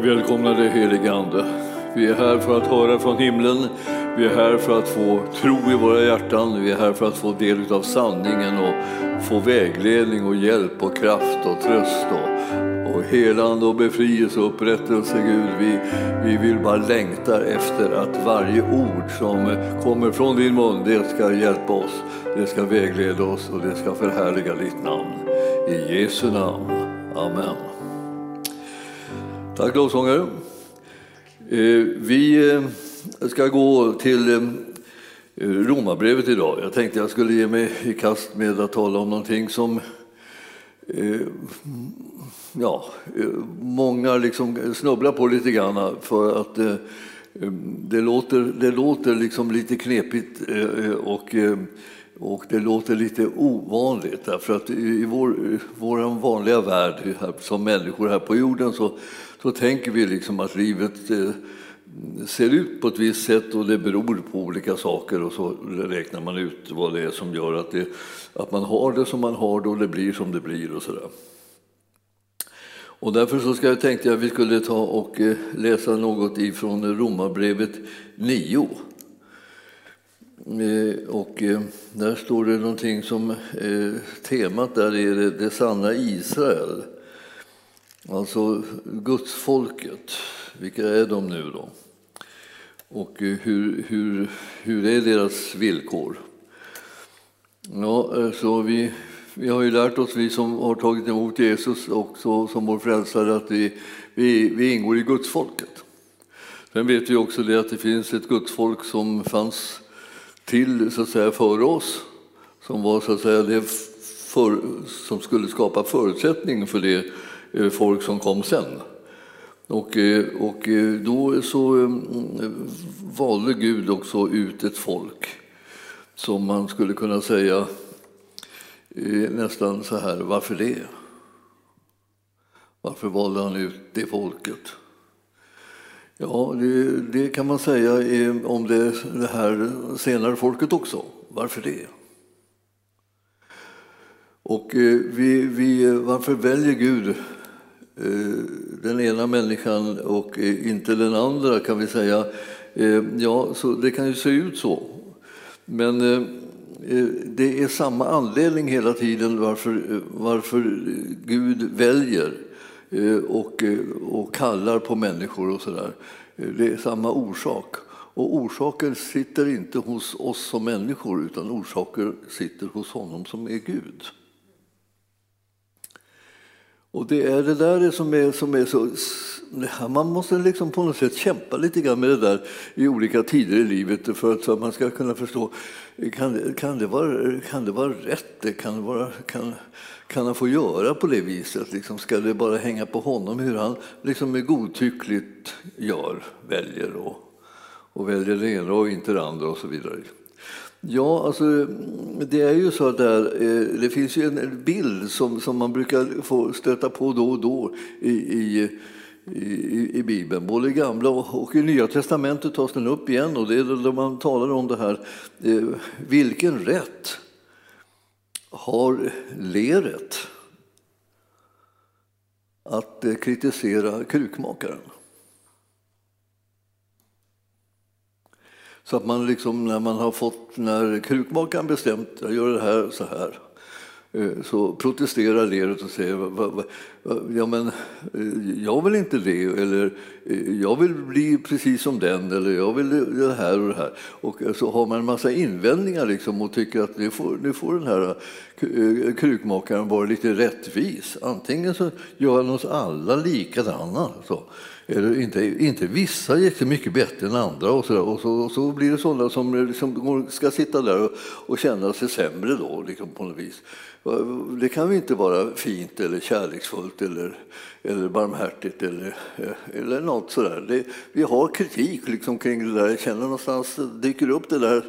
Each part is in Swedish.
Välkomna vi välkomnar dig helige Ande. Vi är här för att höra från himlen. Vi är här för att få tro i våra hjärtan. Vi är här för att få del av sanningen och få vägledning och hjälp och kraft och tröst och, och helande och befrielse och upprättelse, Gud. Vi, vi vill bara längta efter att varje ord som kommer från din mun, det ska hjälpa oss, det ska vägleda oss och det ska förhärliga ditt namn. I Jesu namn. Amen. Tack lovsångare. Eh, vi eh, ska gå till eh, Romarbrevet idag. Jag tänkte jag skulle ge mig i kast med att tala om någonting som ja, många liksom snubblar på lite grann för att det låter, det låter liksom lite knepigt och och det låter lite ovanligt därför att i vår, vår vanliga värld som människor här på jorden så, så tänker vi liksom att livet eh, ser ut på ett visst sätt och det beror på olika saker och så räknar man ut vad det är som gör att, det, att man har det som man har det och det blir som det blir och sådär. Och därför så ska jag tänkte jag att vi skulle ta och eh, läsa något ifrån Romarbrevet 9. Eh, och eh, där står det någonting som temat där är det, det sanna Israel. Alltså gudsfolket. Vilka är de nu då? Och eh, hur, hur, hur är deras villkor? Ja, eh, så vi, vi har ju lärt oss, vi som har tagit emot Jesus också som vår frälsare, att vi, vi, vi ingår i gudsfolket. Sen vet vi också det att det finns ett gudsfolk som fanns till så att säga, före oss som var så att säga, det för, som skulle skapa förutsättning för det Eh, folk som kom sen. Och, eh, och eh, då så mm, valde Gud också ut ett folk som man skulle kunna säga nästan så här, varför det? Varför valde han ut det folket? Ja, det, det, kan man säga om det, det här senare folket också. Varför det? Och vi, vi, varför väljer Gud Eh, den ena människan och eh, inte den andra kan vi säga. Eh, ja, så det kan ju se ut så. Men det är samma anledning hela tiden varför, varför Gud väljer och, och kallar på människor och sådär. Det är samma orsak. Och orsaken sitter inte hos oss som människor utan orsaken sitter hos honom som är Gud. Och det är det där som är, som är så... Man måste liksom på något sätt kämpa lite grann med det där i olika tider i livet för att man ska kunna förstå, kan, kan, det, vara, kan det vara rätt? Kan, det vara, kan, kan han få göra på det viset? Liksom, ska det bara hänga på honom hur han liksom godtyckligt gör, väljer och, och väljer det ena och inte det andra och så vidare? Ja, alltså, det är ju så där, eh, det finns ju en bild som, som man brukar få stöta på då och då i, i i, i Bibeln. Både i Gamla och i Nya testamentet tas den upp igen och det är då man talar om det här, eh, vilken rätt har leret att eh, kritisera krukmakaren? Så att man liksom, när man har fått, när krukmakaren bestämt, jag gör det här så här, eh, så protesterar leret och säger va, va, ja, men, eh, jag vill inte det, eller eh, jag vill bli precis som den, eller jag vill det här och det här. Och så har man en massa invändningar liksom och tycker att nu får, nu får den här Eh, krukmakaren vara lite rättvis. Antingen så gör han oss alla likadana. Så eller inte, inte vissa jättemycket bättre än andra och så, där. och så, och så blir det sådana som eh, liksom ska sitta där och, och känna sig sämre då, liksom på något vis. Det kan väl inte vara fint eller kärleksfullt eller, eller barmhärtigt eller, eh, eller något sådär. Det, vi har kritik liksom kring det där. Jag känner någonstans dyker upp det där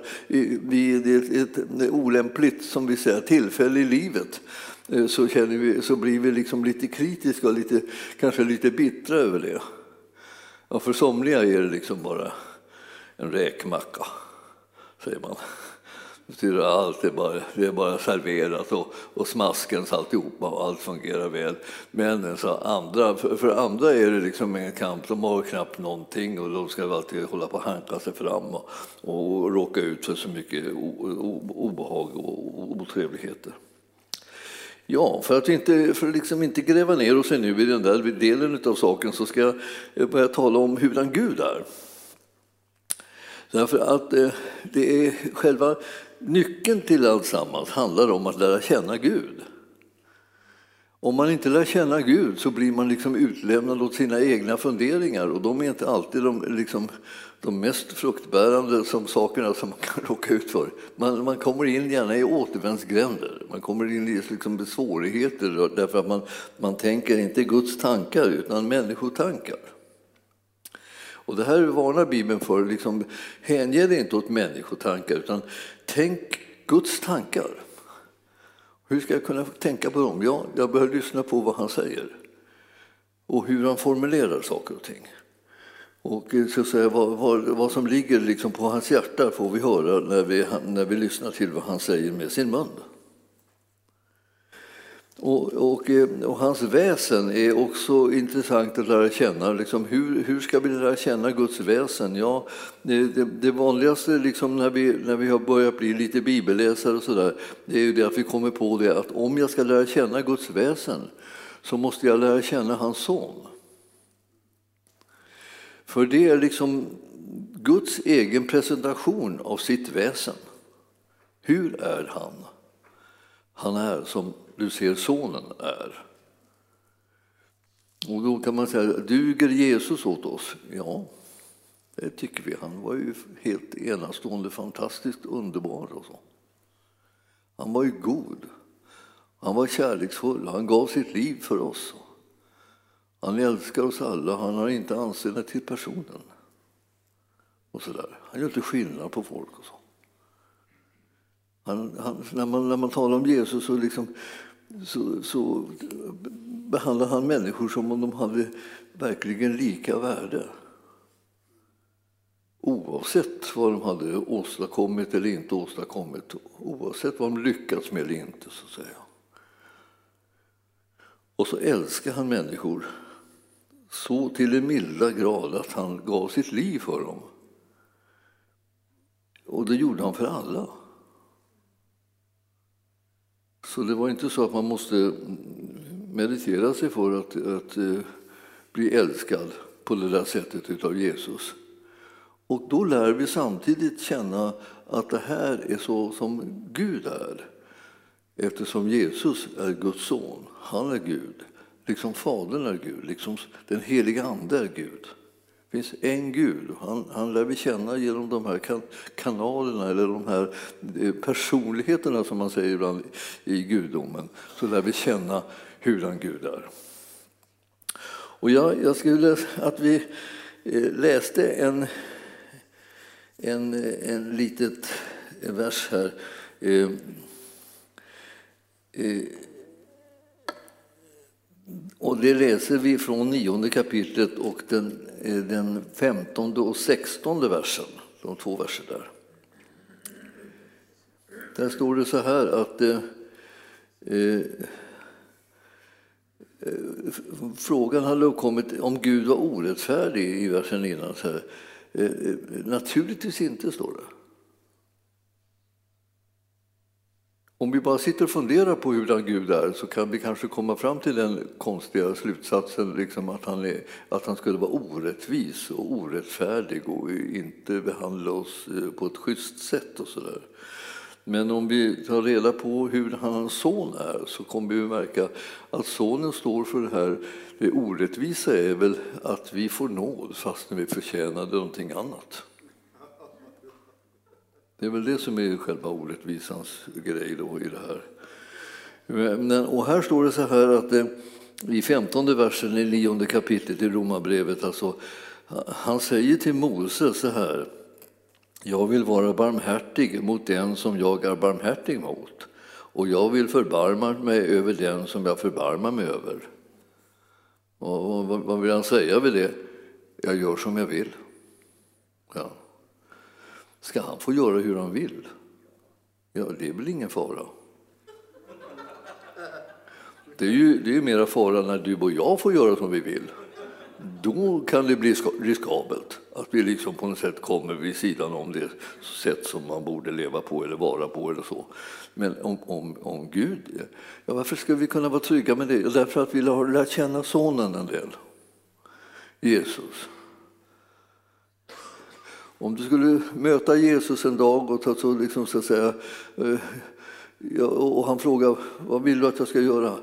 vid ett, ett, ett olämpligt, som vi säger, tillfälle i livet eh, så, känner vi, så blir vi liksom lite kritiska och lite, kanske lite bittra över det. Ja, för somliga är det liksom bara en räkmacka, säger man betyder allt är bara, det är bara serverat och, och smaskens alltihopa och allt fungerar väl. Men så andra, för, för, andra är det liksom en kamp, de har knappt någonting och de ska alltid hålla på att hanka sig fram och, och råka ut för så mycket obehag och otrevligheter. Ja, för att inte, för att liksom inte gräva ner oss nu i den där delen av saken så ska jag börja tala om hurdan Gud är. Därför att eh, det är själva nyckeln till alltsammans handlar om att lära känna Gud. Om man inte lär känna Gud så blir man liksom utlämnad åt sina egna funderingar och de är inte alltid de, liksom, de mest fruktbärande som sakerna som man kan råka ut för. Man, man kommer in gärna i återvändsgränder, man kommer in i liksom svårigheter därför att man, man tänker inte Guds tankar utan människotankar. Och det här varnar Bibeln för. Liksom, hänge dig inte åt människotankar utan tänk Guds tankar. Hur ska jag kunna tänka på dem? Ja, jag behöver lyssna på vad han säger och hur han formulerar saker och ting. Och eh, så att säga, vad, vad, vad som ligger liksom på hans hjärta får vi höra när vi, när vi lyssnar till vad han säger med sin mun. Och, och, eh, och, hans väsen är också intressant att lära känna. Liksom hur, hur ska vi lära känna Guds väsen? Ja, det, det, det vanligaste liksom när, vi, när vi har börjat bli lite bibelläsare och sådär, det är ju det att vi kommer på det att om jag ska lära känna Guds väsen så måste jag lära känna hans son. För det är liksom Guds egen presentation av sitt väsen. Hur är han? Han är som du ser sonen är. Och då kan man säga, duger Jesus åt oss? Ja, det tycker vi. Han var ju helt enastående, fantastiskt underbar och så. Han var ju god. Han var kärleksfull. Han gav sitt liv för oss. Han älskar oss alla. Han har inte anseende till personen. Och så där. Han gör inte skillnad på folk och så. Han, han, när, man, när man talar om Jesus så, liksom, så, så behandlar han människor som om de hade verkligen lika värde. Oavsett vad de hade åstadkommit eller inte åstadkommit, oavsett vad de lyckats med eller inte. så att säga. Och så älskade han människor så till den milda grad att han gav sitt liv för dem. Och det gjorde han för alla. Så det var inte så att man måste meditera sig för att, att eh, bli älskad på det där sättet utav Jesus. Och då lär vi samtidigt känna att det här är så som Gud är. Eftersom Jesus är Guds son, han är Gud. Liksom Fadern är Gud, liksom den heliga Ande är Gud. Det finns en Gud. Han, han lär vi känna genom de här kanalerna eller de här eh, personligheterna som man säger ibland i gudomen. Så lär vi känna hurdan Gud är. Och jag, jag skulle att vi eh, läste en, en, en litet vers här. Eh, eh och det läser vi från nionde kapitlet och den, eh, den femtonde och sextonde versen, de två verser där. Där står det så här att eh, eh, frågan hade uppkommit om Gud var orättfärdig i versen innan. Så här. Eh, eh naturligtvis inte, står det. Om vi bara sitter och funderar på hur Gud är så kan vi kanske komma fram till den konstiga slutsatsen liksom att, han är, att han skulle vara orättvis och orättfärdig och inte behandla oss eh, på ett schysst sätt och sådär. Men om vi tar reda på hur hans son är så kommer vi märka att sonen står för det här. Det orättvisa är väl att vi får nåd fastän vi förtjänade någonting annat. Det är väl det som är själva orättvisans grej då i det här. Men, och här står det så här att eh, i femtonde versen i nionde kapitlet i Romarbrevet, alltså, han säger till Mose så här. Jag vill vara barmhärtig mot den som jag är barmhärtig mot och jag vill förbarma mig över den som jag förbarmar mig över. Och vad vill han säga med det? Jag gör som jag vill. Ja. Ska han få göra hur han vill? Ja, det är väl ingen fara. Det är ju det är mera fara när du och jag får göra som vi vill. Då kan det bli riskabelt att vi liksom på något sätt kommer vid sidan om det sätt som man borde leva på eller vara på. eller så. Men om, om, om Gud, ja, varför ska vi kunna vara trygga med det? Därför att vi har lärt känna Sonen en del, Jesus. Om du skulle möta Jesus en dag och, ta så, liksom, så att säga, eh, och han frågar vad vill du att jag ska göra?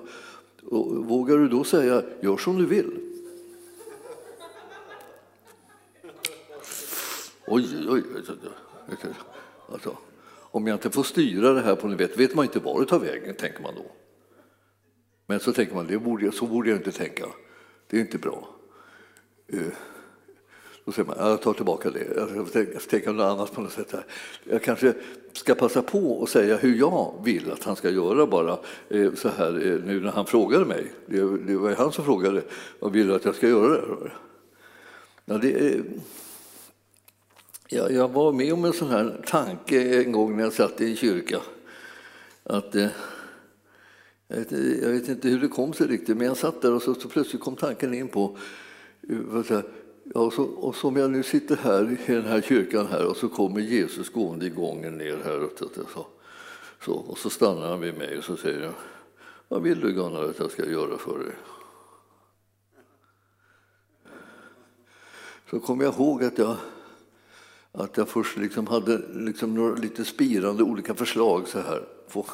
Och vågar du då säga gör som du vill? Oj, oj, oj. Alltså, om jag inte får styra det här på något vet, vet man inte var det tar vägen, tänker man då. Men så tänker man, det borde, så borde jag inte tänka. Det är inte bra. Eh, då säger man, jag tar tillbaka det. Jag ska tänka något annat på något sätt. Här. Jag kanske ska passa på att säga hur jag vill att han ska göra bara eh, så här eh, nu när han frågade mig. Det var han som frågade, vad vill du att jag ska göra? Ja, det, eh, Ja, jag var med om en sån här tanke en gång när jag satt i en kyrka. Att, eh, jag, vet, jag, vet, inte hur det kom sig riktigt, men jag satt där och så, så plötsligt kom tanken in på eh, Ja, och, så, och som jag nu sitter här i den här kyrkan här och så kommer Jesus gående i gången ner här. Och, så, så, och så stannar han vid mig och så säger han, vad vill du Gunnar att jag ska göra för dig? Så kommer jag ihåg att jag att jag först liksom hade liksom några lite spirande olika förslag så här.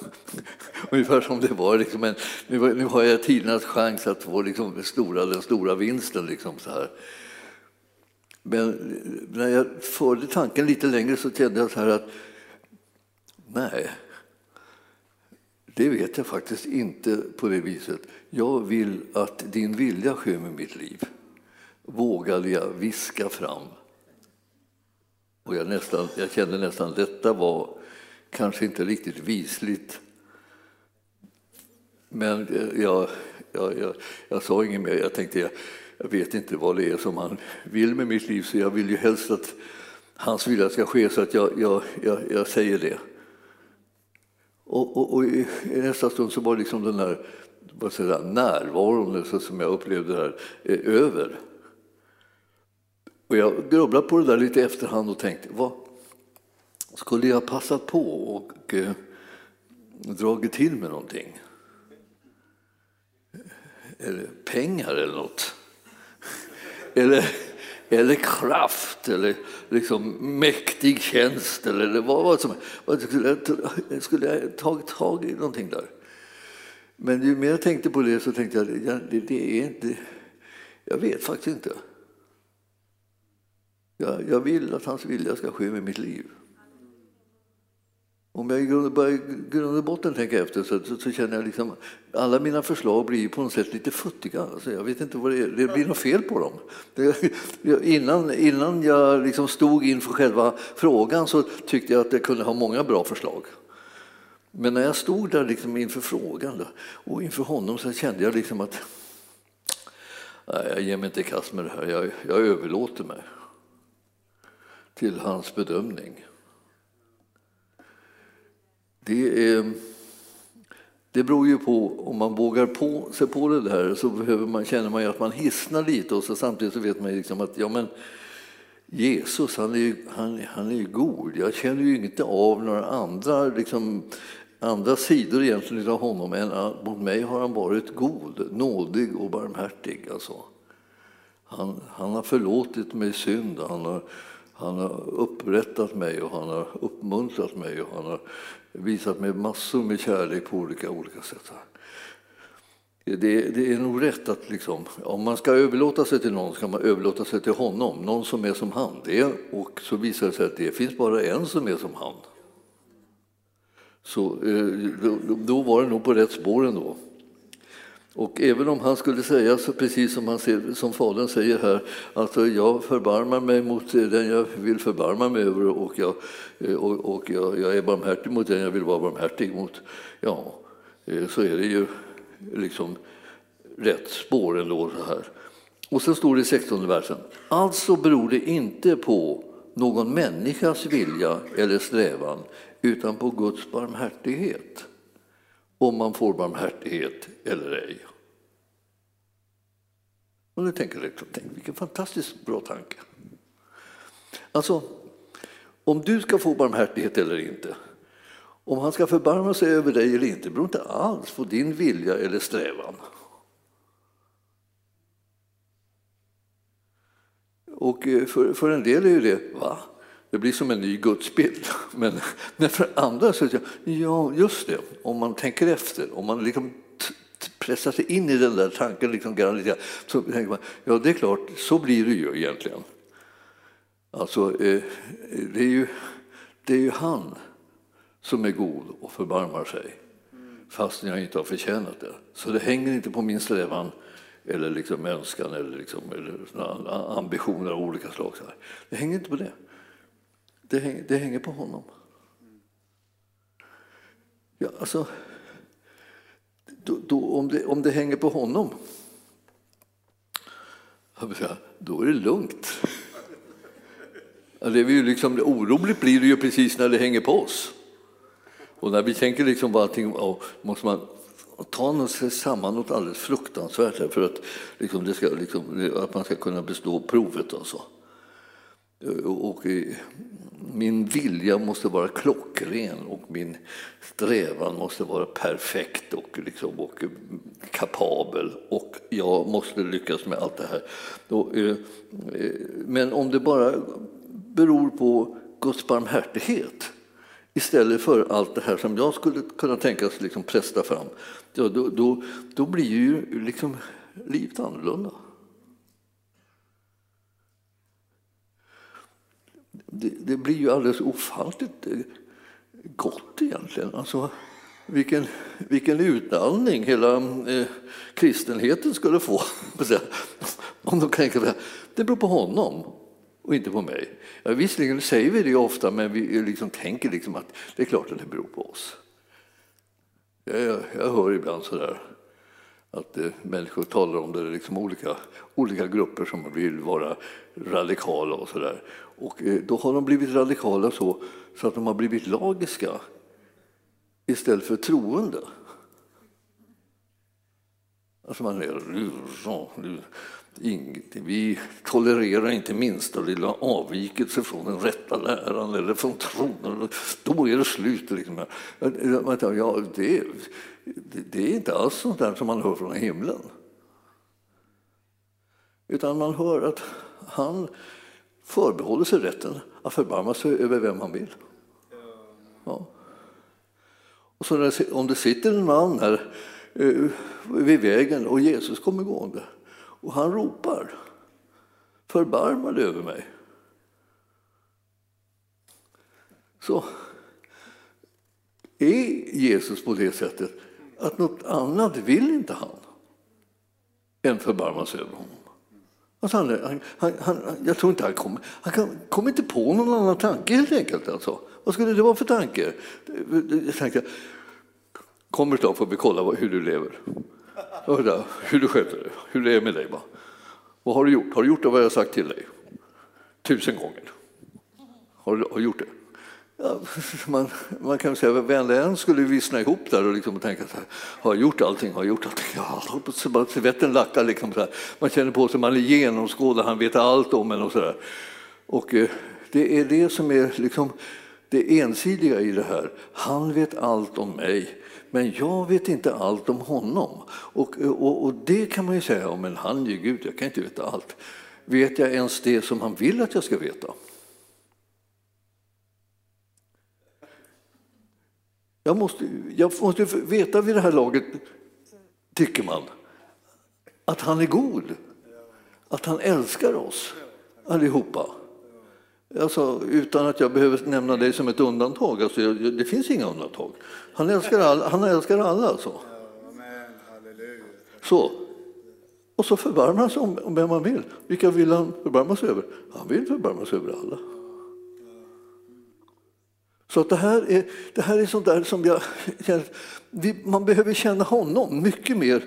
Ungefär som det var. Liksom en, nu, nu har jag tidernas chans att få liksom stora, den stora vinsten. Liksom så här. Men när jag förde tanken lite längre så kände jag så här att nej, det vet jag faktiskt inte på det viset. Jag vill att din vilja sker med mitt liv. Vågade jag viska fram och jag, nästan, jag kände nästan att detta var kanske inte riktigt visligt. Men eh, jag, jag, jag, jag sa inget mer. Jag tänkte jag, vet inte vad det är som han vill med mitt liv så jag vill ju helst att hans vilja ska ske så att jag, jag, jag, jag säger det. Och, och, och, i nästa stund så var liksom den där vad säger, närvaron så som jag upplevde det här eh, över. Och jag grubblade på det där lite i efterhand och tänkte, vad skulle jag passat på och eh, dragit till med någonting? Eller pengar eller något? Eller, eller kraft eller liksom mäktig tjänst eller vad, vad som helst. skulle jag, skulle tagit tag i någonting där? Men ju mer jag tänkte på det så tänkte jag, att det, det är inte, jag vet faktiskt inte. Jag, jag vill att hans vilja ska ske med mitt liv. Om jag i grund och botten tänker efter så, så, så, känner jag liksom alla mina förslag blir på något sätt lite futtiga. Alltså jag vet inte vad det är. Det blir något fel på dem. Det, innan, innan jag liksom stod inför själva frågan så tyckte jag att jag kunde ha många bra förslag. Men när jag stod där liksom inför frågan då, och inför honom så kände jag liksom att nej, jag ger mig inte i kast med det här. Jag, jag överlåter mig till hans bedömning. Det, är, det beror ju på, om man vågar på sig på det där så behöver man, känner man ju att man hissnar lite och så samtidigt så vet man liksom att ja, men Jesus han är, ju, han, han är ju god. Jag känner ju inte av några andra, liksom, andra sidor egentligen av honom än att mot mig har han varit god, nådig och barmhärtig. Alltså. Han, han har förlåtit mig synd. Han har, han har upprättat mig och han har uppmuntrat mig och han har visat mig massor med kärlek på olika, olika sätt. Det, det är nog rätt att liksom, om man ska överlåta sig till någon ska man överlåta sig till honom, någon som är som han. Det, och så visar det sig att det finns bara en som är som han. Så eh, då, då var det nog på rätt spår ändå. Och även om han skulle säga, precis som, han ser, som Fadern säger här, att jag förbarmar mig mot den jag vill förbarma mig över och, jag, och, och jag, jag, är barmhärtig mot den jag vill vara barmhärtig mot, ja, eh, så är det ju liksom rätt spår ändå. Så här. Och sen står det i 16 versen, alltså beror det inte på någon människas vilja eller strävan utan på Guds barmhärtighet. Om man får barmhärtighet eller ej. Och nu tänker du liksom, tänk, vilken fantastiskt bra tanke. Alltså, om du ska få barmhärtighet eller inte, om han ska förbarma sig över dig eller inte beror inte alls på din vilja eller strävan. Och eh, för, för en del är ju det, va? Det blir som en ny gudsbild. Men, men för andra så tänker jag, ja, just det, om man tänker efter, om man liksom pressar sig in i den där tanken liksom lite, så tänker man, ja det är klart, så blir det ju egentligen. Alltså, eh, det är ju, det är ju han som är god och förbarmar sig fastän jag inte har förtjänat det. Så det hänger inte på min strävan eller liksom önskan eller, liksom, eller ambitioner av olika slag. Det hänger inte på det. Det hänger, det hänger på honom. Ja, alltså, då, då, om, det, om det hänger på honom, då är det lugnt. Det är ju liksom, oroligt blir det ju precis när det hänger på oss. Och när vi tänker liksom på allting, måste man ta sig samman något alldeles fruktansvärt för att, liksom, det ska, liksom, att man ska kunna bestå provet. Alltså. Eh, och eh, min vilja måste vara klockren och min strävan måste vara perfekt och, liksom, och eh, kapabel. Och jag måste lyckas med allt det här. Eh, men om det bara beror på Guds barmhärtighet istället för allt det här som jag skulle kunna tänkas liksom presta fram, då, då, då blir ju liksom livet annorlunda. Det, det, blir ju alldeles ofantligt eh, gott egentligen. Alltså, vilken, vilken utandning hela eh, kristenheten skulle få. Om de tänker att det beror på honom och inte på mig. Ja, visserligen säger vi det ofta, men vi eh, liksom tänker liksom att det är klart att det beror på oss. Jag, jag hör ibland sådär att eh, människor talar om det, liksom olika, olika grupper som vill vara radikala och sådär. Och eh, då har de blivit radikala så, så att de har blivit lagiska istället för troende. Alltså man är ingenting. Vi tolererar inte minsta lilla avvikelse från den rätta läran eller från tron. Då är det slut. Liksom. Ja, det, det är inte alls sånt där som man hör från himlen. Utan man hör att han förbehåller sig rätten att förbarma sig över vem han vill. Ja. Och så om det sitter en man här eh, vid vägen och Jesus kommer gående och han ropar förbarma dig över mig. Så är Jesus på det sättet att något annat vill inte han än förbarma sig över honom. Alltså han, han, han, jag tror inte han kommer han kom inte på någon annan tanke helt enkelt. Alltså. Vad skulle det vara för tanke? Jag tänkte, kommer snart får vi kolla hur du lever. Hur du sköter dig, hur det är med dig. Vad har du gjort? Har du gjort det vad jag har sagt till dig? Tusen gånger. Har du, har du gjort det? Ja, man, man kan säga att vänligen skulle vissna ihop där och liksom tänka så här, har jag gjort allting, har jag gjort allting? Ja, så bara svetten lackar liksom så här. Man känner på sig, man är genomskådad, han vet allt om en och så där. Och eh, det är det som är liksom det ensidiga i det här. Han vet allt om mig, men jag vet inte allt om honom. Och, eh, och, och det kan man ju säga, men han är Gud, jag kan inte veta allt. Vet jag ens det som han vill att jag ska veta? Jag måste, jag måste veta vid det här laget, tycker man, att han är god. Att han älskar oss allihopa. Alltså, utan att jag behöver nämna dig som ett undantag. Alltså, det finns inga undantag. Han älskar alla. Han älskar alla alltså. Så. Och så förbarmar han sig om vem han vill. Vilka vill han förbarma sig över? Han vill förbarma sig över alla. Så att det, här är, det här är sånt där som jag känner, man behöver känna honom mycket mer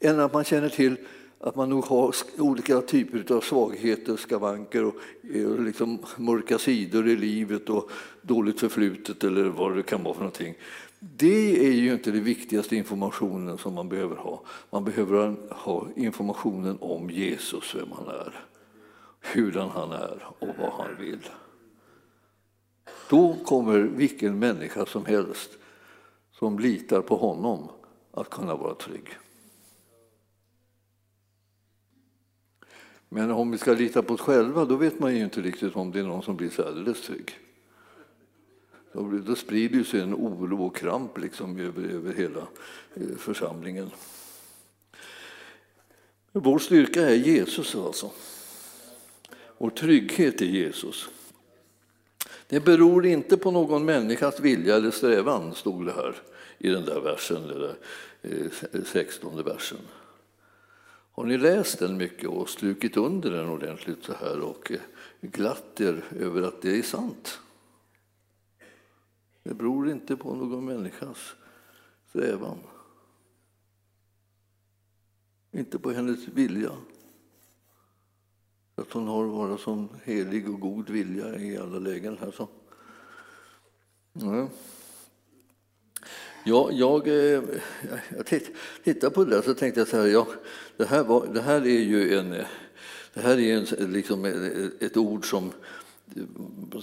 än att man känner till att man nog har olika typer av svagheter, skavanker och eh, liksom mörka sidor i livet och dåligt förflutet eller vad det kan vara för någonting. Det är ju inte den viktigaste informationen som man behöver ha. Man behöver ha informationen om Jesus, vem han är, hurdan han är och vad han vill. Då kommer vilken människa som helst som litar på honom att kunna vara trygg. Men om vi ska lita på oss själva, då vet man ju inte riktigt om det är någon som blir så alldeles trygg. Då sprider sig en oro och kramp liksom över, över hela eh, församlingen. Vår styrka är Jesus alltså. Vår trygghet är Jesus. Det beror inte på någon människas vilja eller strävan, stod det här i den där versen, den där eh, 16 versen. Har ni läst den mycket och strukit under den ordentligt så här och eh, glatt er över att det är sant? Det beror inte på någon människas strävan. Inte på hennes vilja. Att hon har varit som helig och god vilja i alla lägen. Här så. Ja. Ja, jag, eh, jag tittade på det där så tänkte jag så här, ja, det, här var, det här är ju en, det här är en, liksom eh, ett ord som,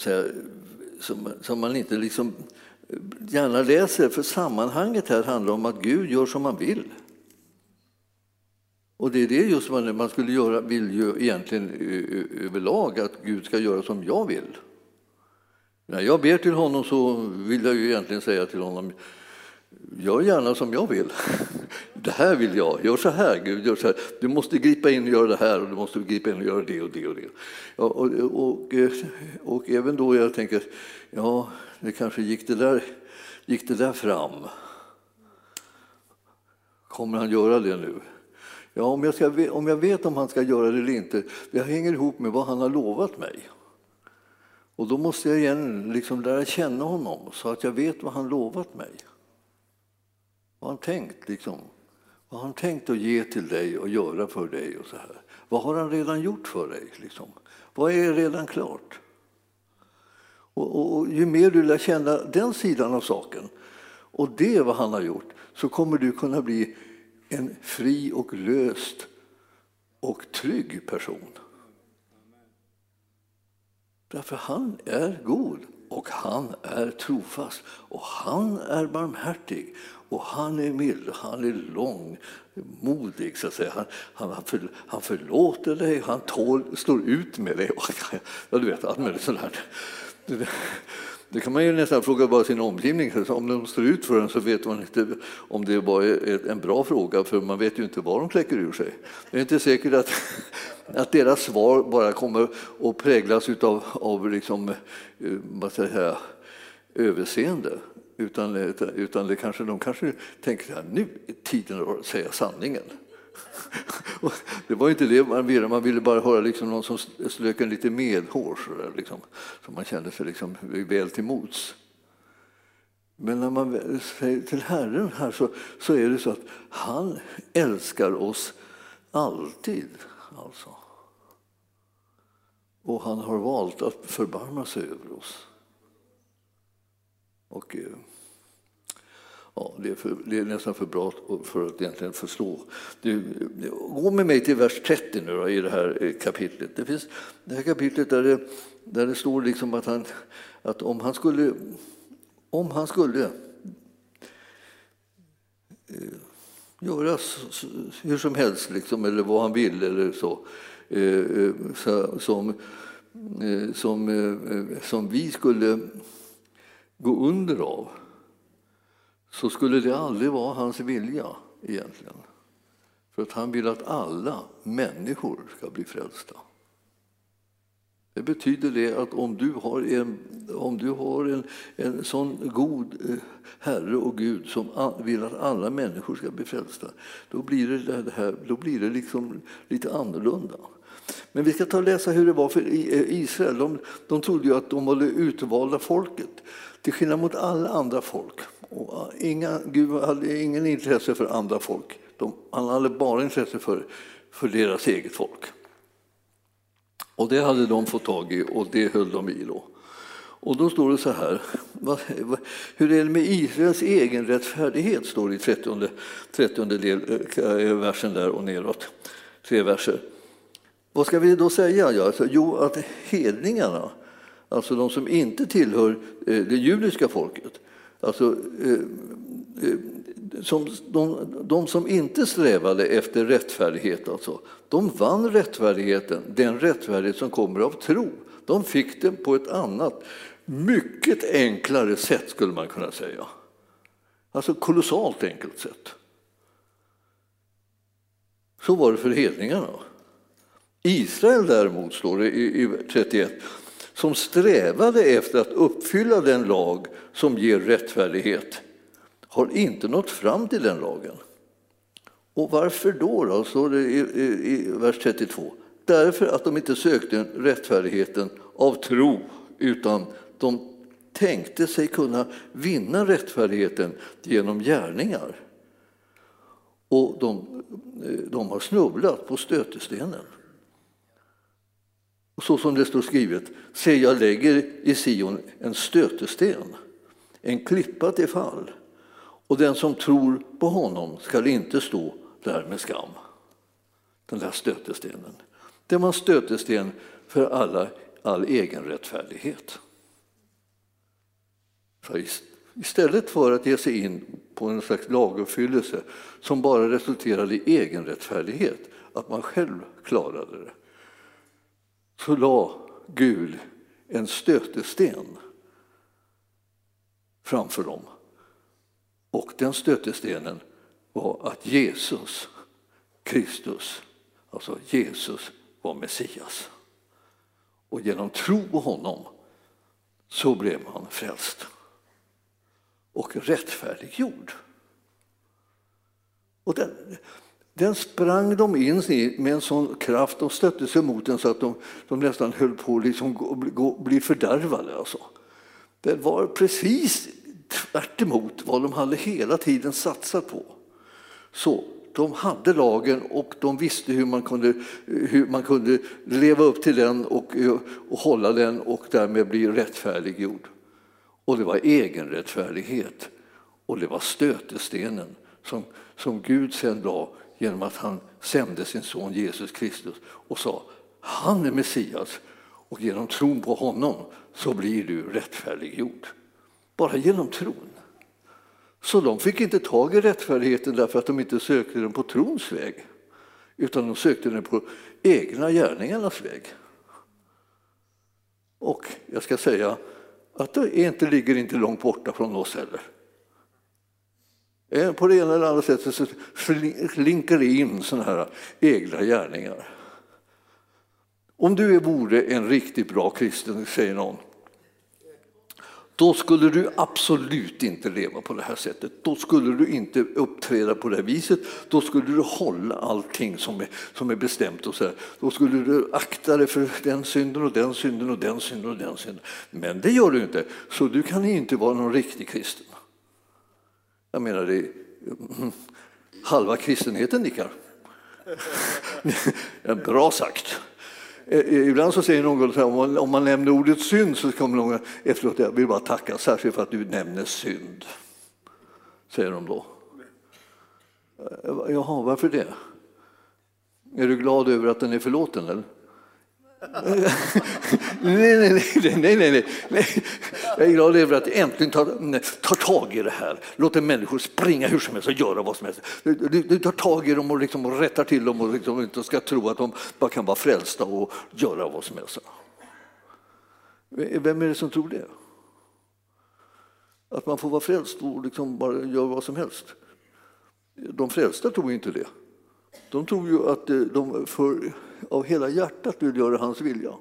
eh, som, som man inte liksom gärna läser, för sammanhanget här handlar om att Gud gör som han vill. Och det är det just man, man skulle göra, vill ju egentligen överlag, att Gud ska göra som jag vill. När jag ber till honom så vill jag ju egentligen säga till honom, gör gärna som jag vill. Det här vill jag, gör så här Gud, gör så här. Du måste gripa in och göra det här och du måste gripa in och göra det och det och det. Och, och, och, och även då jag tänker, ja, det kanske gick det där, gick det där fram. Kommer han göra det nu? Ja, om jag, ska, om jag vet om han ska göra det eller inte, det hänger ihop med vad han har lovat mig. Och då måste jag igen liksom lära känna honom så att jag vet vad han lovat mig. Vad han tänkt liksom. Vad har han tänkt att ge till dig och göra för dig och så här. Vad har han redan gjort för dig? Liksom? Vad är redan klart? Och, och, och, ju mer du lär känna den sidan av saken och det vad han har gjort så kommer du kunna bli en fri och löst och trygg person. Därför han är god och han är trofast och han är barmhärtig och han är mild, han är långmodig. Så att säga. Han, han, för, han förlåter dig, han tål, står ut med dig. Ja, du vet, allt möjligt sånt här. Det kan man ju nästan fråga bara sin omgivning. Om de står ut för en så vet man inte om det var en bra fråga för man vet ju inte vad de kläcker ur sig. Det är inte säkert att, att deras svar bara kommer att präglas av, av liksom, eh, vad ska jag säga, överseende. Utan, eh, utan det kanske, de kanske tänker att nu är tiden att säga sanningen. det var inte det man ville, man ville bara höra liksom någon som strök en lite medhårs, så, liksom, så man kände sig liksom väl till mots. Men när man säger till Herren här så, så är det så att han älskar oss alltid. Alltså. Och han har valt att förbarma sig över oss. Och, eh, Ja, det, är för, det är nästan för bra för att egentligen förstå. Du, gå med mig till vers 30 nu då, i det här eh, kapitlet. Det finns det här kapitlet där det, där det står liksom att, han, att om han skulle, om han skulle eh, göra hur som helst, liksom, eller vad han vill, eller så, eh, eh så som, eh, som, som vi skulle gå under av så skulle det aldrig vara hans vilja egentligen. För att han vill att alla människor ska bli frälsta. Det betyder det att om du har en, om du har en, en sån god eh, Herre och Gud som vill att alla människor ska bli frälsta, då blir det, det här, då blir det liksom lite annorlunda. Men vi ska ta och läsa hur det var för eh, Israel. De, de trodde ju att de var det utvalda folket, till skillnad mot alla andra folk. Och inga, Gud hade ingen intresse för andra folk. De, han hade bara intresse för för deras eget folk. Och det hade de fått tag i och det höll de i då. Och då står det så här, hur är det med Israels egen rättfärdighet? står det i 30, 30 del, eh, versen där och neråt, tre verser. Vad ska vi då säga? Alltså, jo, att hedningarna, alltså de som inte tillhör eh, det judiska folket, alltså eh, eh, som, de, de, som inte strävade efter rättfärdighet, alltså, de vann rättfärdigheten, den rättfärdighet som kommer av tro. De fick den på ett annat, mycket enklare sätt skulle man kunna säga. Alltså kolossalt enkelt sätt. Så var det för hedningarna. Israel däremot, står det i 31, som strävade efter att uppfylla den lag som ger rättfärdighet har inte nått fram till den lagen. Och varför då? då? Står det i, i, i vers 32. Därför att de inte sökte rättfärdigheten av tro utan de tänkte sig kunna vinna rättfärdigheten genom gärningar. Och de, de har snubblat på stötestenen så som det står skrivet, se jag lägger i Sion en stötesten, en klippa till fall och den som tror på honom skall inte stå där med skam. Den där stötestenen. Det var en stötesten för alla, all egen rättfärdighet. Istället för att ge sig in på en slags laguppfyllelse som bara resulterade i egen rättfärdighet, att man själv klarade det, så la Gud en stötesten framför dem och den stötestenen var att Jesus Kristus, alltså Jesus var Messias. Och genom tro på honom så blev han frälst och rättfärdiggjord. Och den, den sprang de in i med en sån kraft, de stötte sig mot den så att de, de nästan höll på att liksom bli fördärvade. Alltså. Det var precis tvärt vad de hade hela tiden satsat på. Så de hade lagen och de visste hur man kunde, hur man kunde leva upp till den och, och hålla den och därmed bli rättfärdiggjord. Och det var egenrättfärdighet och det var stötestenen som, som Gud sen la genom att han sände sin son Jesus Kristus och sa han är Messias och genom tron på honom så blir du rättfärdiggjord. Bara genom tron. Så de fick inte tag i rättfärdigheten därför att de inte sökte den på trons väg utan de sökte den på egna gärningarnas väg. Och jag ska säga att det inte ligger inte långt borta från oss heller. Eh, på det ena eller andra sättet så slinker det in sådana här egna gärningar. Om du vore en riktigt bra kristen, säger någon, då skulle du absolut inte leva på det här sättet. Då skulle du inte uppträda på det här viset. Då skulle du hålla allting som är, som är bestämt. Och så här. Då skulle du akta dig för den synden och den synden och den synden och den synden. Men det gör du inte, så du kan inte vara någon riktig kristen. Jag menar, det halva kristenheten nickar. Bra sagt. Eh, eh, ibland så säger någon så här, om man nämner ordet synd så kommer någon efteråt, jag vill bara tacka särskilt för att du nämner synd. Säger de då. Eh, jaha, varför det? Är du glad över att den är förlåten? Eller? Nej, nej, nej, nej, nej, nej. Jag är glad över att jag äntligen tar, mm, tar tag i det här. Låter människor springa hur som helst och göra vad som helst. Du, du, du tar tag i dem och, liksom och rättar till dem och liksom inte ska tro att de bara kan vara frälsta och göra vad som helst. Vem är det som tror det? Att man får vara frälst och liksom bara göra vad som helst. De frälsta tror inte det. De tror ju att eh, de för, av hela hjärtat vill göra hans vilja.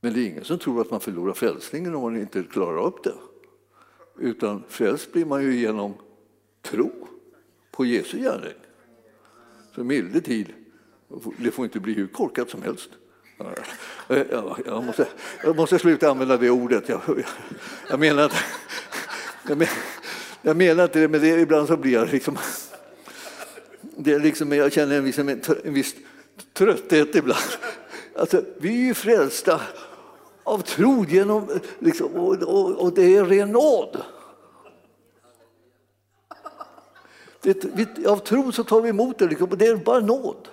Men det är ingen som tror att man förlorar frälsningen om man inte klarar upp det. Utan frälst blir man ju genom tro på Jesu gärning. Så milde tid, det får inte bli hur korkat som helst. Jag måste, jag måste sluta använda det ordet. Jag, jag menar att, jag, menar, jag menar inte det, men det, ibland så blir jag liksom det är liksom, jag känner en viss, en viss trötthet ibland. Alltså, vi är ju frälsta av tro genom, liksom, och, och, och, det är ren nåd. Det, vi, av tro så tar vi emot det, liksom, och det är bara nåd.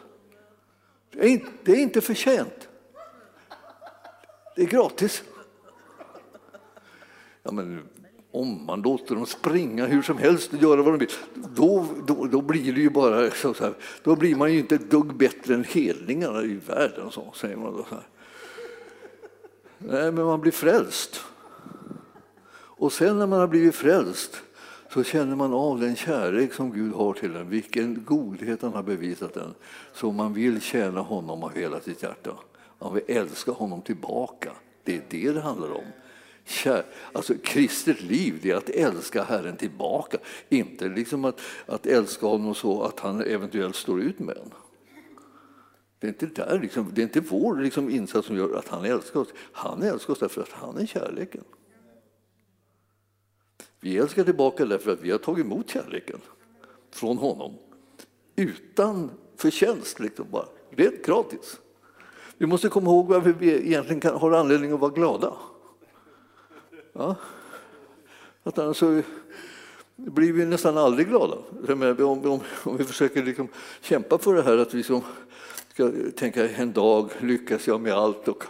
Det är, inte, det är inte förtjänt. Det är gratis. Ja, men om man låter dem springa hur som helst och göra vad de vill, då, då, då blir det ju bara så här, då blir man ju inte ett dugg bättre än hedningarna i världen, så säger man då. Så här. Nej, men man blir frälst. Och sen när man har blivit frälst så känner man av den kärlek som Gud har till en, vilken godhet han har bevisat den, så man vill tjäna honom av hela sitt hjärta. Man vill älska honom tillbaka. Det är det det handlar om. Kär, alltså, kristet liv det är att älska Herren tillbaka, inte liksom att, att älska honom så att han eventuellt står ut med en. Det är inte, där, liksom, det är inte vår liksom, insats som gör att han älskar oss. Han älskar oss därför att han är kärleken. Vi älskar tillbaka därför att vi har tagit emot kärleken från honom utan förtjänst, liksom bara. rent gratis. Vi måste komma ihåg varför vi egentligen kan, har anledning att vara glada. Ja. Att annars så blir vi nästan aldrig glada. Om, om, om vi försöker liksom kämpa för det här att vi ska tänka en dag lyckas jag med allt och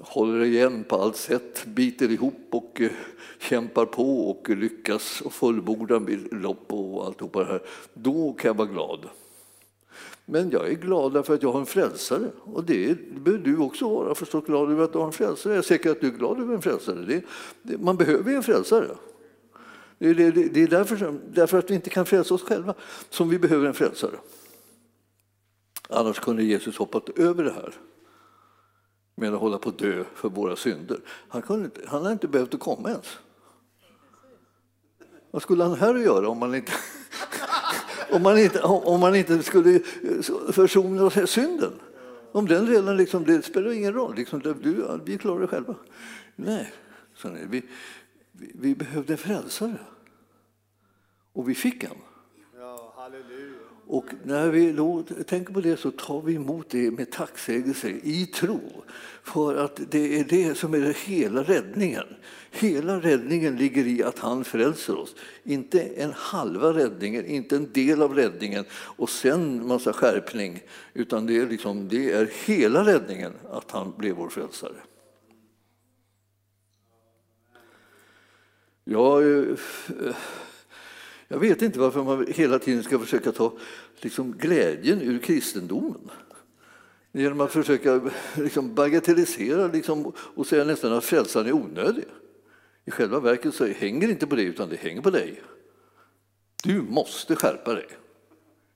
håller igen på allt sätt, biter ihop och eh, kämpar på och lyckas och fullbordar lopp och alltihopa det här, då kan jag vara glad. Men jag är glad därför att jag har en frälsare. Och det behöver du också vara förstås glad över att du har en frälsare. Jag är säker att du är glad över en frälsare. Det, det, man behöver en frälsare. Det, det, det är därför, därför att vi inte kan frälsa oss själva som vi behöver en frälsare. Annars kunde Jesus hoppat över det här med att hålla på att dö för våra synder. Han, kunde, han hade inte behövt att komma ens. Vad skulle han här göra om man inte om man inte, om man inte skulle eh, försona synden. Om den redan liksom, det spelar ingen roll, liksom, du, vi klarar det själva. Nej, så nej vi, vi, vi behövde en frälsare. Och vi fick en. Och när vi då tänker på det så tar vi emot det med tacksägelse i tro. För att det är det som är hela räddningen. Hela räddningen ligger i att han frälser oss. Inte en halva räddningen, inte en del av räddningen och sen massa skärpning. Utan det är, liksom, det är hela räddningen att han blev vår frälsare. Jag, eh, jag vet inte varför man hela tiden ska försöka ta liksom, glädjen ur kristendomen. Genom att försöka liksom, bagatellisera liksom, och säga nästan att frälsaren är onödig. I själva verket så hänger det inte på det, utan det hänger på dig. Du måste skärpa dig.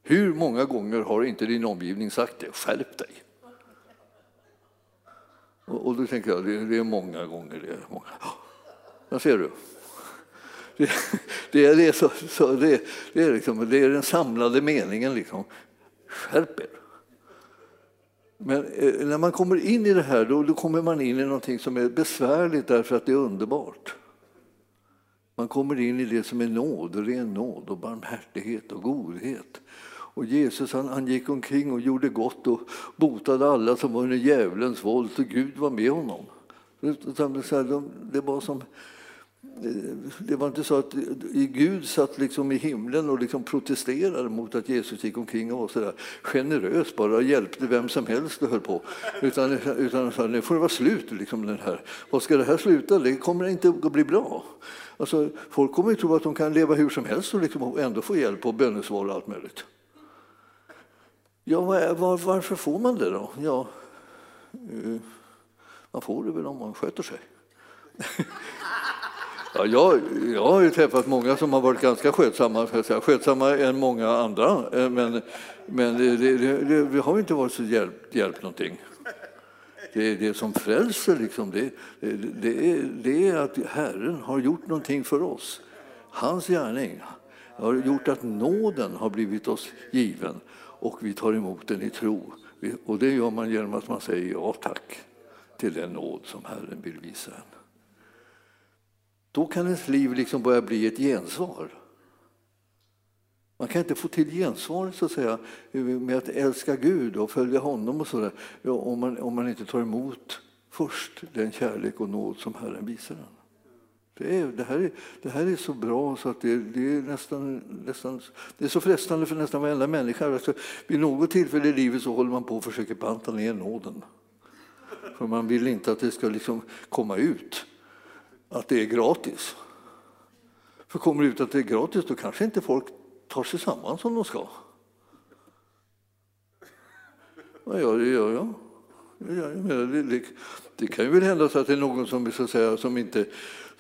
Hur många gånger har inte din omgivning sagt det? Skärp dig! Och, och då tänker jag, det, det är många gånger. Det är många. Där ser du. Det, det, är, det, så, så, det, det, är liksom, det är den samlade meningen. Liksom. Skärp er! Men eh, när man kommer in i det här då, då kommer man in i någonting som är besvärligt därför att det är underbart. Man kommer in i det som är nåd, och ren nåd och barmhärtighet och godhet. Och Jesus han, han gick omkring och gjorde gott och botade alla som var under djävulens våld, så Gud var med honom. Det var som det var inte så att Gud satt liksom i himlen och liksom protesterade mot att Jesus gick omkring och var så där generös bara hjälpte vem som helst och höll på. Utan, utan så nu får det vara slut. Liksom den här. Vad ska det här sluta? Det kommer inte att bli bra. Alltså, folk kommer att tro att de kan leva hur som helst och liksom ändå få hjälp och bönesvar och allt möjligt. Ja, var, varför får man det då? Ja, eh, man får det väl om man sköter sig. Ja, jag, jag har ju träffat många som har varit ganska skötsamma, för säga. skötsamma än många andra. Eh, men, men det, det, det har inte varit så hjälpt, hjälpt någonting. Det, det som frälser liksom, det, det, är, det är att Herren har gjort någonting för oss. Hans gärning har gjort att nåden har blivit oss given och vi tar emot den i tro. Och det gör man genom att man säger ja tack till den nåd som Herren vill visa en. Då kan ens liv liksom börja bli ett gensvar. Man kan inte få till gensvar så att säga, med att älska Gud och följa honom och så där, om, man, om man inte tar emot först den kärlek och nåd som Herren visar en. Det, är, det, här är, det här är så bra så att det, det, är nästan, nästan, det är så frestande för nästan varenda människa. Alltså, vid något tillfälle i livet så håller man på och försöker banta ner nåden. För man vill inte att det ska liksom komma ut att det är gratis. För kommer det ut att det är gratis då kanske inte folk tar sig samman som de ska. Ja, det gör jag. Det, det, det, kan ju väl hända så att det är någon som, så att säga, som, inte,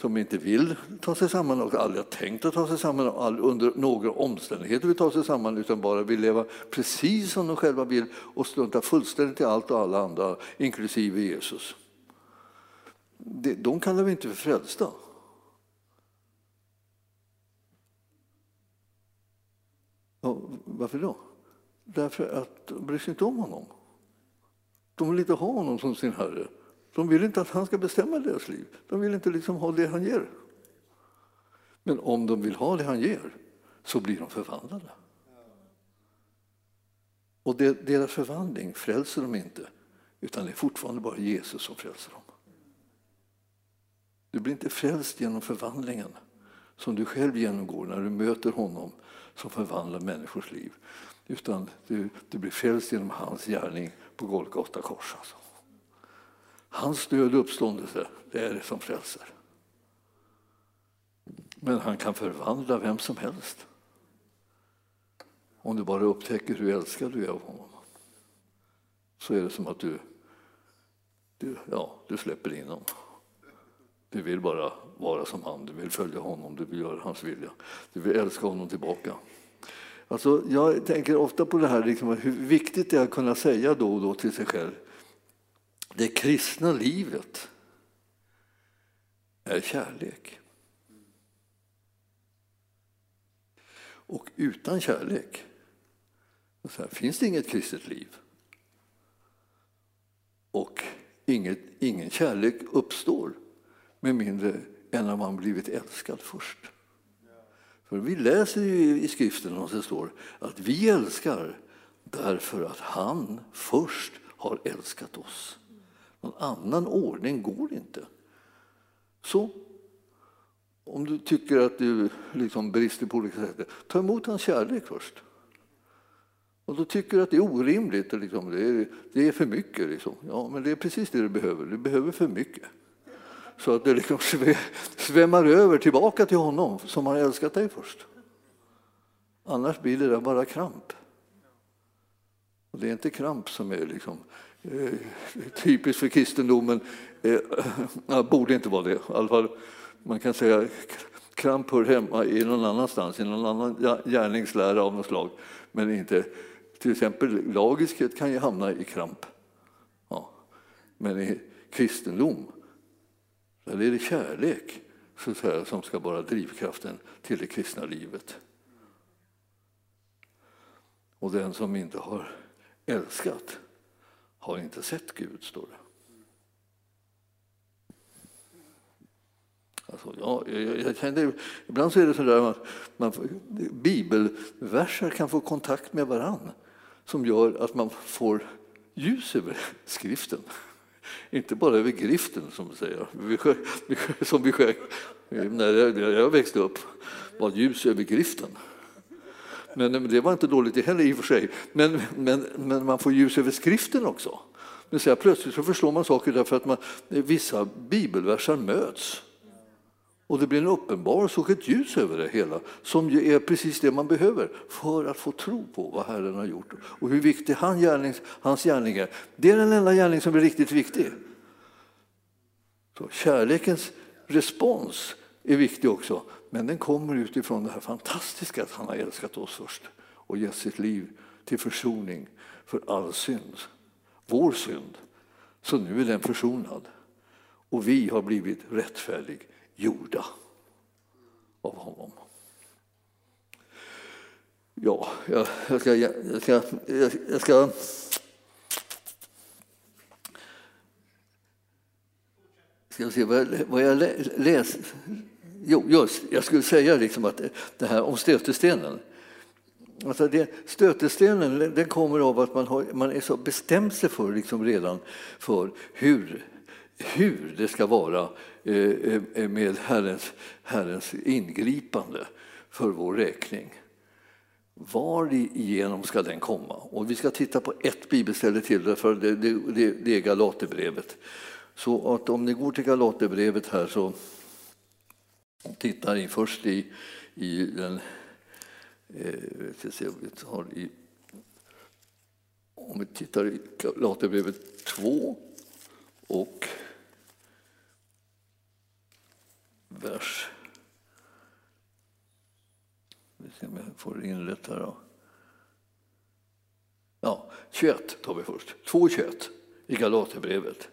som inte vill ta sig samman och aldrig har tänkt att ta sig samman och under några omständigheter vill ta sig samman utan bara vill leva precis som de själva vill och strunta fullständigt i allt och alla andra, inklusive Jesus. De kallar vi inte för frälsta. Varför då? Därför att de bryr sig inte om honom. De vill inte ha honom som sin herre. De vill inte att han ska bestämma deras liv. De vill inte liksom ha det han ger. Men om de vill ha det han ger så blir de förvandlade. Och deras förvandling frälser dem inte, utan det är fortfarande bara Jesus som frälser dem. Du blir inte frälst genom förvandlingen som du själv genomgår när du möter honom som förvandlar människors liv. Utan du, du blir frälst genom hans gärning på Golgata kors. Alltså. Hans död och uppståndelse, det är det som frälser. Men han kan förvandla vem som helst. Om du bara upptäcker hur älskad du är av honom så är det som att du, du, ja, du släpper in honom. Du vill bara vara som han, du vill följa honom, du vill göra hans vilja. Du vill älska honom tillbaka. Alltså, jag tänker ofta på det här, liksom, hur viktigt det är att kunna säga då och då till sig själv. Det kristna livet är kärlek. Och utan kärlek här, finns det inget kristet liv. Och inget, ingen kärlek uppstår med mindre än att man blivit älskad först. För vi läser ju i skriften och det står att vi älskar därför att han först har älskat oss. Någon annan ordning går inte. Så om du tycker att du liksom brister på olika sätt, ta emot hans kärlek först. Och då tycker du att det är orimligt, liksom, det, är, det är för mycket. Liksom. Ja, men det är precis det du behöver. Du behöver för mycket så att det liksom svämmar över tillbaka till honom som har älskat dig först. Annars blir det där bara kramp. Och det är inte kramp som är liksom, eh, typiskt för kristendomen. Eh, borde inte vara det. I alla fall, man kan säga kramp hör hemma i någon annanstans, i någon annan gärningslära av något slag. Men inte, till exempel lagiskhet kan ju hamna i kramp. Ja. Men i kristendom eller är det kärlek så att säga, som ska vara drivkraften till det kristna livet? Och den som inte har älskat har inte sett Gud, står det. Alltså, ja, jag, jag kände, ibland så är det så där att man, bibelverser kan få kontakt med varann som gör att man får ljus över skriften. Inte bara över griften som vi säger, som vi sjöng när jag växte upp. var ljus över griften. Men det var inte dåligt heller i och för sig. Men, men, men man får ljus över skriften också. Men så plötsligt så förstår man saker därför att man, vissa bibelversar möts. Och det blir en uppenbarelse och ett ljus över det hela som är precis det man behöver för att få tro på vad Herren har gjort och hur viktig han gärning, hans gärning är. Det är den enda gärning som är riktigt viktig. Så kärlekens respons är viktig också, men den kommer utifrån det här fantastiska att han har älskat oss först och gett sitt liv till försoning för all synd, vår synd. Så nu är den försonad och vi har blivit rättfärdiga gjorda av honom. Ja, jag, jag ska... Jag ska, jag ska Ska se vad jag, vad jag läste. Jo, just, jag skulle säga liksom att det här om stötestenen. Alltså det, stötestenen den kommer av att man, har, man är så bestämt sig för liksom redan för hur, hur det ska vara eh, eh, med Herrens, Herrens ingripande för vår räkning. Var igenom ska den komma? Och vi ska titta på ett bibelställe till, för det, det, det, det är Galaterbrevet. Så att om ni går till Galaterbrevet här så tittar ni först i, i den... Eh, se, i, om vi tittar i Galaterbrevet 2 och vers vi ska om jag får in rätt här. Då. Ja, 21 tar vi först. 2.21 i Galaterbrevet.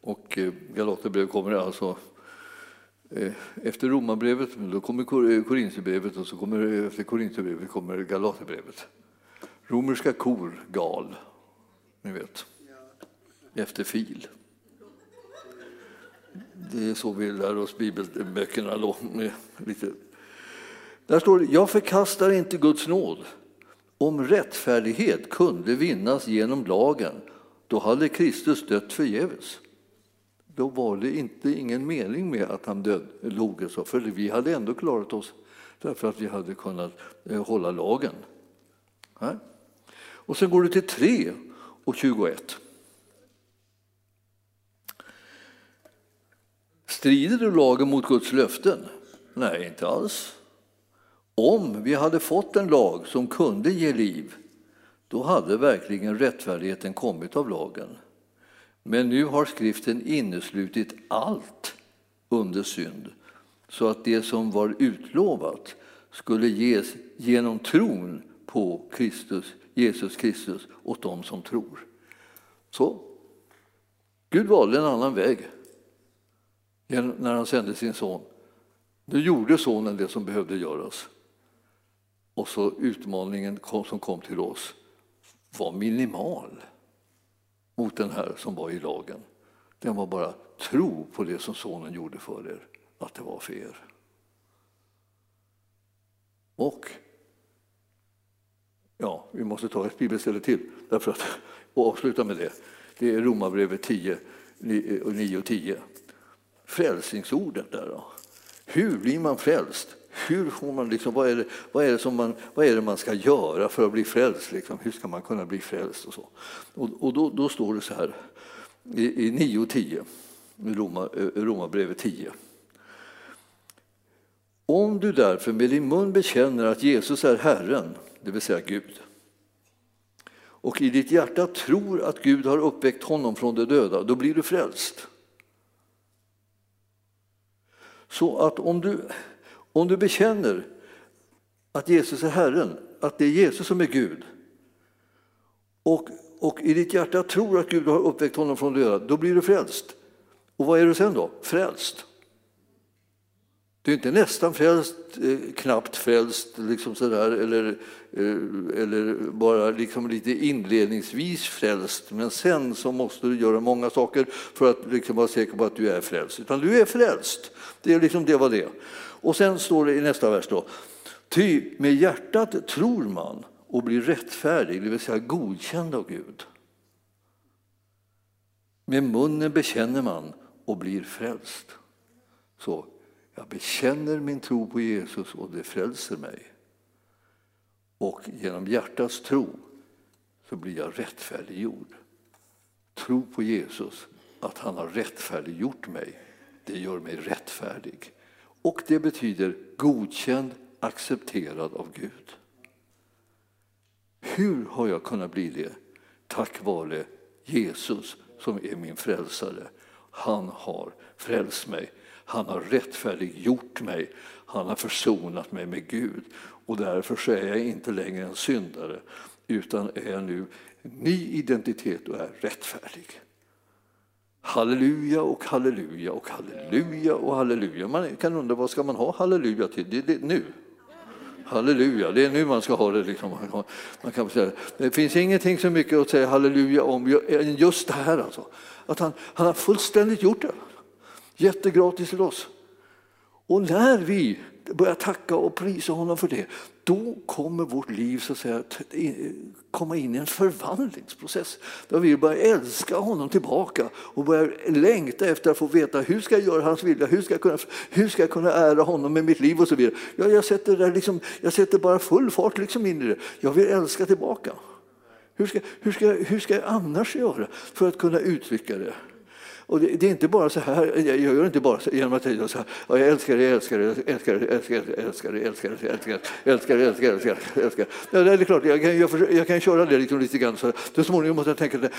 Och eh, Galaterbrevet kommer alltså eh, efter Romarbrevet, då kommer eh, Korintierbrevet och så kommer, efter Korintierbrevet kommer Galaterbrevet. Romerska kor, gal, ni vet. Efter fil. Det är så vi lär oss bibelböckerna. Då, lite. Där står det, jag förkastar inte Guds nåd. Om rättfärdighet kunde vinnas genom lagen, då hade Kristus dött förgäves. Då var det inte ingen mening med att han död, log, för vi hade ändå klarat oss därför att vi hade kunnat eh, hålla lagen. Och sen går du till 3 och 21. Strider du lagen mot Guds löften? Nej, inte alls. Om vi hade fått en lag som kunde ge liv, då hade verkligen rättfärdigheten kommit av lagen. Men nu har skriften inneslutit allt under synd, så att det som var utlovat skulle ges genom tron på Kristus, Jesus Kristus åt dem som tror. Så Gud valde en annan väg när han sände sin son. Nu gjorde sonen det som behövde göras. Och så utmaningen som kom till oss var minimal mot den här som var i lagen. Den var bara tro på det som sonen gjorde för er, att det var för er. Och ja, vi måste ta ett bibelställe till därför att, och avsluta med det. Det är Romarbrevet 10, 9 eh, och 10 frälsningsorden där då. Hur blir man frälst? Hur får man liksom, vad, är det, vad, är det som man, vad är det man ska göra för att bli frälst? Liksom? Hur ska man kunna bli frälst? Och, så? och, och då, då, står det så här i, i 9 och 10, Roma, eh, Romarbrevet 10. Om du därför med din mun bekänner att Jesus är Herren, det vill säga Gud, och i ditt hjärta tror att Gud har uppväckt honom från de döda, då blir du frälst. Så att om du, om du bekänner att Jesus är Herren, att det är Jesus som är Gud och, och i ditt hjärta tror att Gud har uppväckt honom från döda, då blir du frälst. Och vad är du sen då? Frälst. Du är inte nästan frälst, eh, knappt frälst liksom sådär, eller, eh, eller bara liksom lite inledningsvis frälst. Men sen så måste du göra många saker för att liksom vara säker på att du är frälst. Utan du är frälst. Det är liksom det var det. Och sen står det i nästa vers då. Ty med hjärtat tror man och blir rättfärdig, det vill säga godkänd av Gud. Med munnen bekänner man och blir frälst. Så jag bekänner min tro på Jesus och det frälser mig. Och genom hjärtats tro så blir jag rättfärdiggjord. Tro på Jesus, att han har rättfärdiggjort mig, det gör mig rättfärdig. Och det betyder godkänd, accepterad av Gud. Hur har jag kunnat bli det? Tack vare Jesus som är min frälsare. Han har frälst mig han har rättfärdiggjort mig, han har försonat mig med Gud. Och därför så är jag inte längre en syndare, utan är nu ny identitet och är rättfärdig. Halleluja och halleluja och halleluja och halleluja. Man kan undra vad ska man ha halleluja till? Det är det nu. Halleluja, det är nu man ska ha det. Liksom. Man kan säga. Det finns ingenting så mycket att säga halleluja om än just det här. Alltså. Att han, han har fullständigt gjort det. Jättegratis till oss. Och när vi börjar tacka och prisa honom för det, då kommer vårt liv så att säga, komma in i en förvandlingsprocess. Där vi börjar älska honom tillbaka och börjar längta efter att få veta hur ska jag göra hans vilja, hur ska jag kunna, hur ska jag kunna ära honom med mitt liv och så vidare. Ja, jag, sätter där liksom, jag sätter bara full fart liksom in i det. Jag vill älska tillbaka. Hur ska, hur, ska, hur ska jag annars göra för att kunna uttrycka det? Och det, det, är inte bara så här, jag gör det inte bara så, genom att säga så här, jag älskar dig, älskar dig, älskar dig, älskar dig, älskar dig, älskar dig, älskar dig, älskar dig, älskar dig, älskar dig, älskar dig. Ja, det är klart, jag kan, jag, jag kan köra det liksom lite grann, så, så småningom måste jag tänka, det,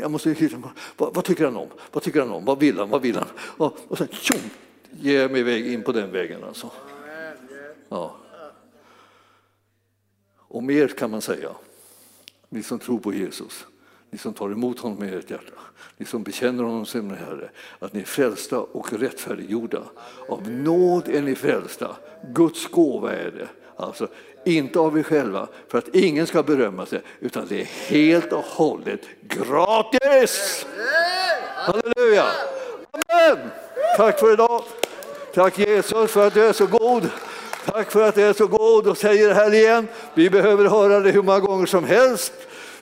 jag måste hitta, vad, vad tycker han om? Vad tycker han om? Vad vill han? Vad vill han? Och, och sen tjong, ger jag mig iväg in på den vägen alltså. Ja. Och mer kan man säga, ni som tror på Jesus ni som tar emot honom med ert hjärta, ni som bekänner honom som Herre, att ni är frälsta och rättfärdiggjorda. Av nåd är ni frälsta, Guds gåva är det. Alltså, inte av er själva, för att ingen ska berömma sig, utan det är helt och hållet gratis! Halleluja! Amen! Tack för idag. Tack Jesus för att du är så god. Tack för att du är så god och säger det här igen. Vi behöver höra det hur många gånger som helst.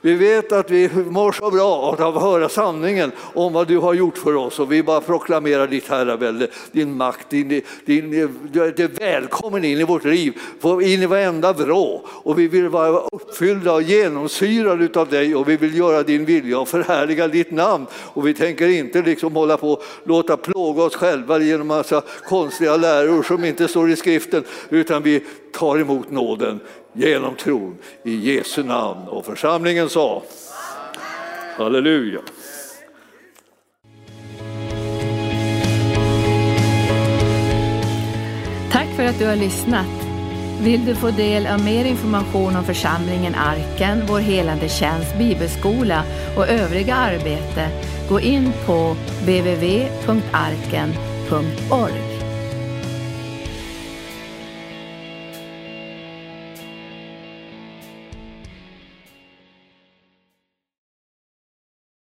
Vi vet att vi mår så bra av att höra sanningen om vad du har gjort för oss. Och vi bara proklamerar ditt herravälde, din makt, din, din, du är välkommen in i vårt liv, in i varenda vrå. Och vi vill vara uppfyllda och genomsyrade av dig och vi vill göra din vilja och förhärliga ditt namn. Och vi tänker inte liksom hålla på låta plåga oss själva genom massa konstiga läror som inte står i skriften utan vi tar emot nåden genom tron i Jesu namn. Och församlingen sa Halleluja. Tack för att du har lyssnat. Vill du få del av mer information om församlingen Arken, vår helande tjänst, bibelskola och övriga arbete, gå in på www.arken.org.